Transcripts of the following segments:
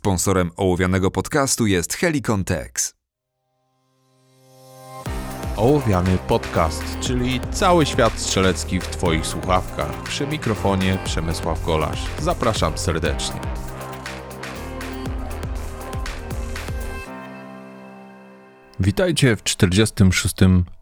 Sponsorem ołowianego podcastu jest Helicon Tex. Ołowiany podcast, czyli cały świat strzelecki w Twoich słuchawkach. Przy mikrofonie Przemysław Golasz. Zapraszam serdecznie. Witajcie w 46.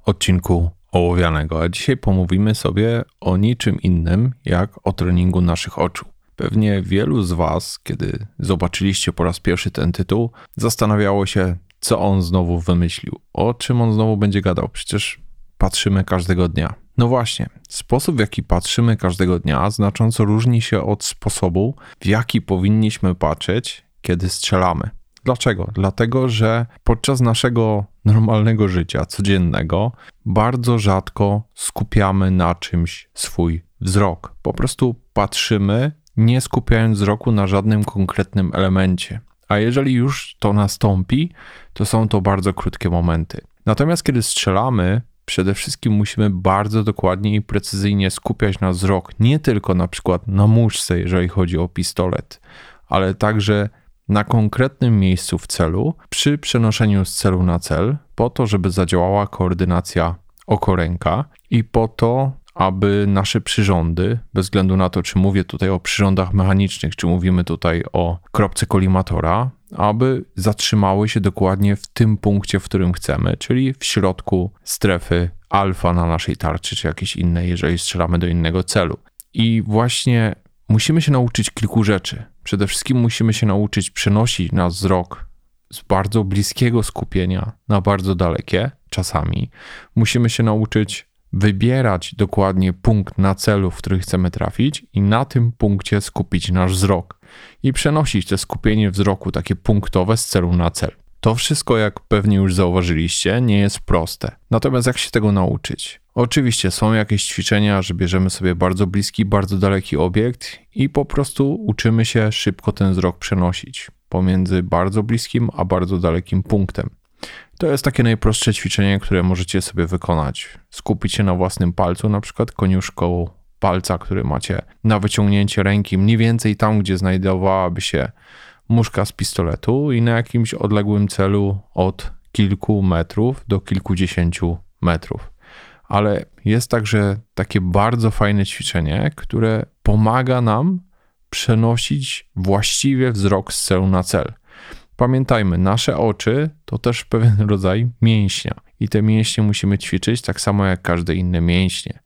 odcinku Ołowianego, a dzisiaj pomówimy sobie o niczym innym jak o treningu naszych oczu. Pewnie wielu z Was, kiedy zobaczyliście po raz pierwszy ten tytuł, zastanawiało się, co on znowu wymyślił, o czym on znowu będzie gadał. Przecież patrzymy każdego dnia. No właśnie, sposób w jaki patrzymy każdego dnia znacząco różni się od sposobu, w jaki powinniśmy patrzeć, kiedy strzelamy. Dlaczego? Dlatego, że podczas naszego normalnego życia, codziennego, bardzo rzadko skupiamy na czymś swój wzrok. Po prostu patrzymy nie skupiając wzroku na żadnym konkretnym elemencie. A jeżeli już to nastąpi, to są to bardzo krótkie momenty. Natomiast kiedy strzelamy, przede wszystkim musimy bardzo dokładnie i precyzyjnie skupiać na wzrok, nie tylko na przykład na muszce, jeżeli chodzi o pistolet, ale także na konkretnym miejscu w celu przy przenoszeniu z celu na cel, po to, żeby zadziałała koordynacja oko-ręka i po to, aby nasze przyrządy, bez względu na to, czy mówię tutaj o przyrządach mechanicznych, czy mówimy tutaj o kropce kolimatora, aby zatrzymały się dokładnie w tym punkcie, w którym chcemy, czyli w środku strefy alfa na naszej tarczy, czy jakiejś innej, jeżeli strzelamy do innego celu. I właśnie musimy się nauczyć kilku rzeczy. Przede wszystkim musimy się nauczyć przenosić nasz wzrok z bardzo bliskiego skupienia na bardzo dalekie czasami. Musimy się nauczyć wybierać dokładnie punkt na celu, w który chcemy trafić i na tym punkcie skupić nasz wzrok i przenosić te skupienie wzroku takie punktowe z celu na cel. To wszystko, jak pewnie już zauważyliście, nie jest proste. Natomiast jak się tego nauczyć? Oczywiście są jakieś ćwiczenia, że bierzemy sobie bardzo bliski, bardzo daleki obiekt i po prostu uczymy się szybko ten wzrok przenosić pomiędzy bardzo bliskim a bardzo dalekim punktem. To jest takie najprostsze ćwiczenie, które możecie sobie wykonać. Skupić się na własnym palcu, na przykład koniuszką palca, który macie na wyciągnięcie ręki, mniej więcej tam, gdzie znajdowałaby się muszka z pistoletu i na jakimś odległym celu od kilku metrów do kilkudziesięciu metrów. Ale jest także takie bardzo fajne ćwiczenie, które pomaga nam przenosić właściwie wzrok z celu na cel. Pamiętajmy, nasze oczy to też pewien rodzaj mięśnia i te mięśnie musimy ćwiczyć tak samo jak każde inne mięśnie.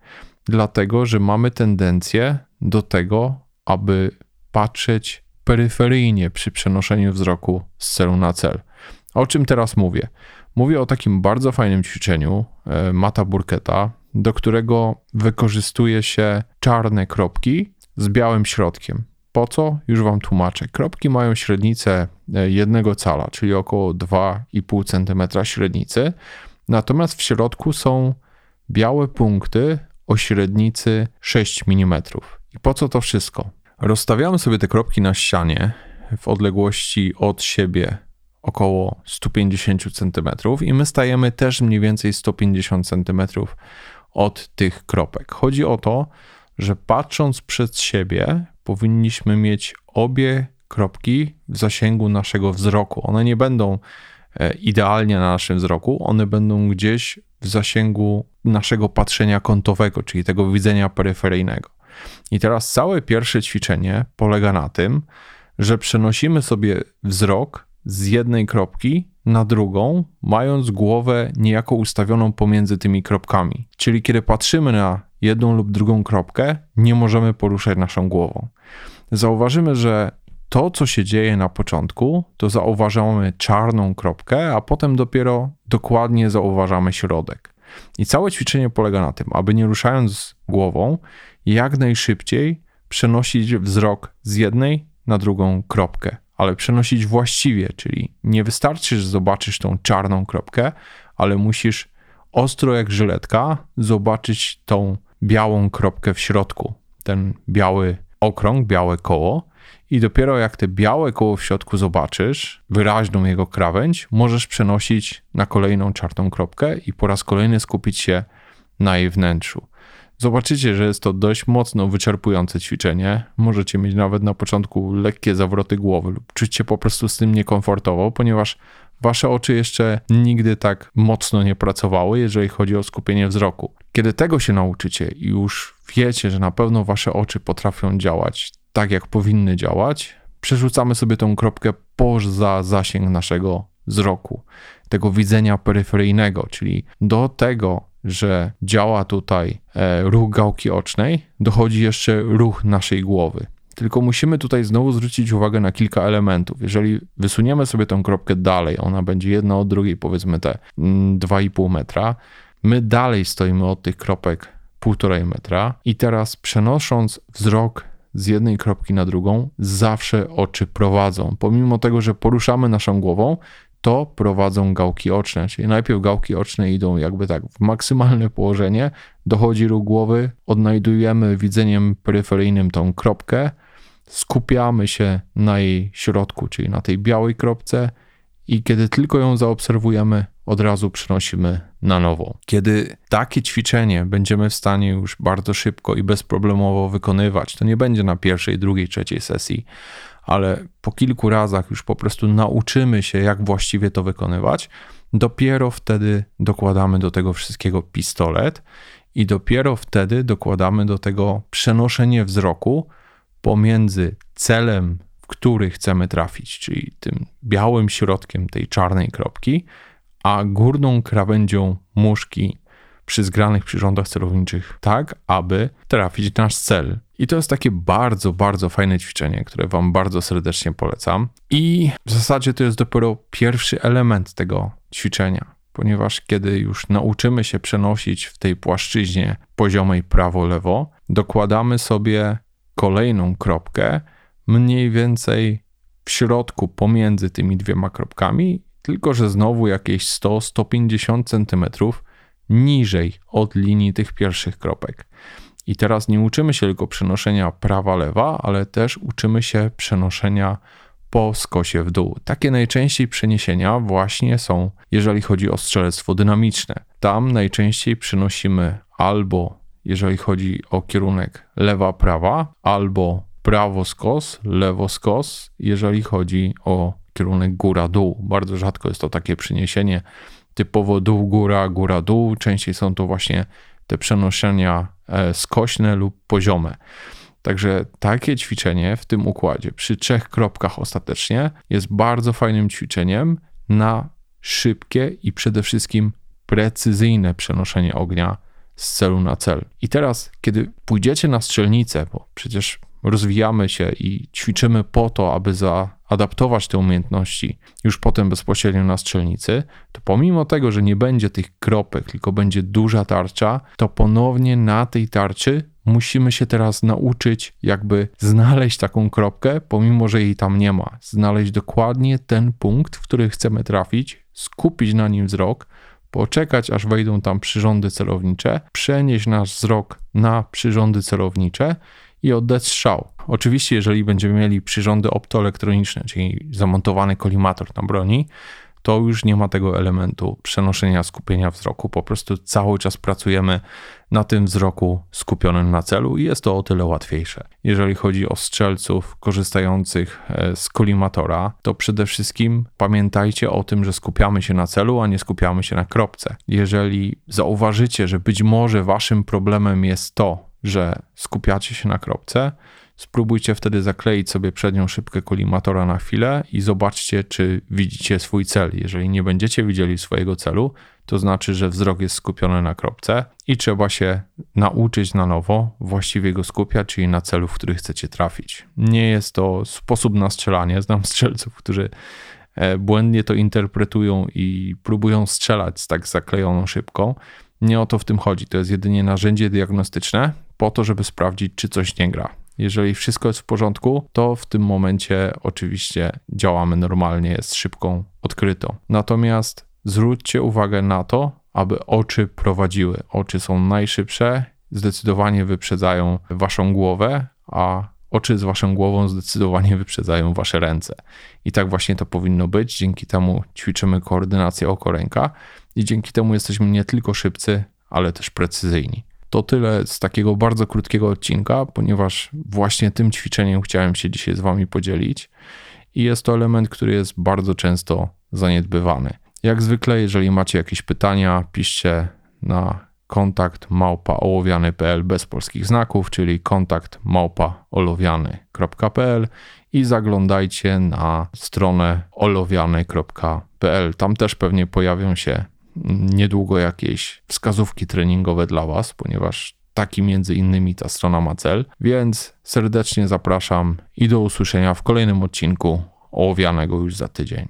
Dlatego, że mamy tendencję do tego, aby patrzeć peryferyjnie przy przenoszeniu wzroku z celu na cel. O czym teraz mówię? Mówię o takim bardzo fajnym ćwiczeniu e, Mata Burketa, do którego wykorzystuje się czarne kropki z białym środkiem. Po co? Już Wam tłumaczę. Kropki mają średnicę e, jednego cala, czyli około 2,5 cm średnicy, natomiast w środku są białe punkty o średnicy 6 mm. I po co to wszystko? Rozstawiamy sobie te kropki na ścianie w odległości od siebie około 150 cm i my stajemy też mniej więcej 150 cm od tych kropek. Chodzi o to, że patrząc przed siebie, powinniśmy mieć obie kropki w zasięgu naszego wzroku. One nie będą e, idealnie na naszym wzroku, one będą gdzieś w zasięgu naszego patrzenia kątowego, czyli tego widzenia peryferyjnego. I teraz całe pierwsze ćwiczenie polega na tym, że przenosimy sobie wzrok z jednej kropki na drugą, mając głowę niejako ustawioną pomiędzy tymi kropkami. Czyli kiedy patrzymy na jedną lub drugą kropkę, nie możemy poruszać naszą głową. Zauważymy, że to, co się dzieje na początku, to zauważamy czarną kropkę, a potem dopiero dokładnie zauważamy środek. I całe ćwiczenie polega na tym, aby nie ruszając głową, jak najszybciej przenosić wzrok z jednej na drugą kropkę, ale przenosić właściwie, czyli nie wystarczy, że zobaczysz tą czarną kropkę, ale musisz ostro jak żyletka zobaczyć tą białą kropkę w środku, ten biały okrąg, białe koło. I dopiero jak te białe koło w środku zobaczysz, wyraźną jego krawędź, możesz przenosić na kolejną czarną kropkę i po raz kolejny skupić się na jej wnętrzu. Zobaczycie, że jest to dość mocno wyczerpujące ćwiczenie. Możecie mieć nawet na początku lekkie zawroty głowy lub czuć się po prostu z tym niekomfortowo, ponieważ wasze oczy jeszcze nigdy tak mocno nie pracowały, jeżeli chodzi o skupienie wzroku. Kiedy tego się nauczycie i już wiecie, że na pewno wasze oczy potrafią działać tak, jak powinny działać, przerzucamy sobie tą kropkę poza zasięg naszego wzroku, tego widzenia peryferyjnego, czyli do tego, że działa tutaj e, ruch gałki ocznej, dochodzi jeszcze ruch naszej głowy. Tylko musimy tutaj znowu zwrócić uwagę na kilka elementów. Jeżeli wysuniemy sobie tą kropkę dalej, ona będzie jedna od drugiej, powiedzmy te 2,5 mm, metra, my dalej stoimy od tych kropek 1,5 metra i teraz przenosząc wzrok z jednej kropki na drugą, zawsze oczy prowadzą. Pomimo tego, że poruszamy naszą głową, to prowadzą gałki oczne, czyli najpierw gałki oczne idą jakby tak w maksymalne położenie, dochodzi ruch głowy, odnajdujemy widzeniem peryferyjnym tą kropkę, skupiamy się na jej środku, czyli na tej białej kropce i kiedy tylko ją zaobserwujemy, od razu przenosimy na nowo. Kiedy takie ćwiczenie będziemy w stanie już bardzo szybko i bezproblemowo wykonywać, to nie będzie na pierwszej, drugiej, trzeciej sesji, ale po kilku razach już po prostu nauczymy się, jak właściwie to wykonywać, dopiero wtedy dokładamy do tego wszystkiego pistolet i dopiero wtedy dokładamy do tego przenoszenie wzroku pomiędzy celem, w który chcemy trafić, czyli tym białym środkiem tej czarnej kropki, a górną krawędzią muszki przy zgranych przyrządach celowniczych, tak aby trafić nasz cel. I to jest takie bardzo, bardzo fajne ćwiczenie, które Wam bardzo serdecznie polecam. I w zasadzie to jest dopiero pierwszy element tego ćwiczenia, ponieważ kiedy już nauczymy się przenosić w tej płaszczyźnie poziomej prawo-lewo, dokładamy sobie kolejną kropkę mniej więcej w środku pomiędzy tymi dwiema kropkami, tylko że znowu jakieś 100-150 cm niżej od linii tych pierwszych kropek. I teraz nie uczymy się tylko przenoszenia prawa-lewa, ale też uczymy się przenoszenia po skosie w dół. Takie najczęściej przeniesienia właśnie są, jeżeli chodzi o strzelectwo dynamiczne. Tam najczęściej przenosimy albo, jeżeli chodzi o kierunek lewa-prawa, albo prawo-skos, lewo-skos, jeżeli chodzi o kierunek góra-dół. Bardzo rzadko jest to takie przeniesienie typowo dół-góra, góra-dół. Częściej są to właśnie te przenoszenia e, skośne lub poziome. Także takie ćwiczenie w tym układzie przy trzech kropkach ostatecznie jest bardzo fajnym ćwiczeniem na szybkie i przede wszystkim precyzyjne przenoszenie ognia z celu na cel. I teraz, kiedy pójdziecie na strzelnicę, bo przecież rozwijamy się i ćwiczymy po to, aby zaadaptować te umiejętności już potem bezpośrednio na strzelnicy, to pomimo tego, że nie będzie tych kropek, tylko będzie duża tarcza, to ponownie na tej tarczy musimy się teraz nauczyć, jakby znaleźć taką kropkę, pomimo że jej tam nie ma. Znaleźć dokładnie ten punkt, w który chcemy trafić, skupić na nim wzrok, poczekać aż wejdą tam przyrządy celownicze, przenieść nasz wzrok na przyrządy celownicze i oddać strzał. Oczywiście, jeżeli będziemy mieli przyrządy optoelektroniczne, czyli zamontowany kolimator na broni, to już nie ma tego elementu przenoszenia skupienia wzroku. Po prostu cały czas pracujemy na tym wzroku skupionym na celu i jest to o tyle łatwiejsze. Jeżeli chodzi o strzelców korzystających e, z kolimatora, to przede wszystkim pamiętajcie o tym, że skupiamy się na celu, a nie skupiamy się na kropce. Jeżeli zauważycie, że być może waszym problemem jest to, że skupiacie się na kropce, spróbujcie wtedy zakleić sobie przednią szybkę kolimatora na chwilę i zobaczcie, czy widzicie swój cel. Jeżeli nie będziecie widzieli swojego celu, to znaczy, że wzrok jest skupiony na kropce i trzeba się nauczyć na nowo właściwie go skupiać, czyli na celu, w który chcecie trafić. Nie jest to sposób na strzelanie. Znam strzelców, którzy e, błędnie to interpretują i próbują strzelać z tak zaklejoną szybką. Nie o to w tym chodzi. To jest jedynie narzędzie diagnostyczne po to, żeby sprawdzić, czy coś nie gra. Jeżeli wszystko jest w porządku, to w tym momencie oczywiście działamy normalnie, jest szybką odkrytą. Natomiast zwróćcie uwagę na to, aby oczy prowadziły. Oczy są najszybsze, zdecydowanie wyprzedzają waszą głowę, a oczy z waszą głową zdecydowanie wyprzedzają wasze ręce. I tak właśnie to powinno być. Dzięki temu ćwiczymy koordynację oko-ręka i dzięki temu jesteśmy nie tylko szybcy, ale też precyzyjni. To tyle z takiego bardzo krótkiego odcinka, ponieważ właśnie tym ćwiczeniem chciałem się dzisiaj z Wami podzielić i jest to element, który jest bardzo często zaniedbywany. Jak zwykle, jeżeli macie jakieś pytania, piszcie na kontakt małpa ołowiany.pl bez polskich znaków, czyli kontakt małpa olowiany.pl i zaglądajcie na stronę olowiany.pl. Tam też pewnie pojawią się niedługo jakieś wskazówki treningowe dla Was, ponieważ taki między innymi ta strona ma cel. Więc serdecznie zapraszam i do usłyszenia w kolejnym odcinku ołowianego już za tydzień.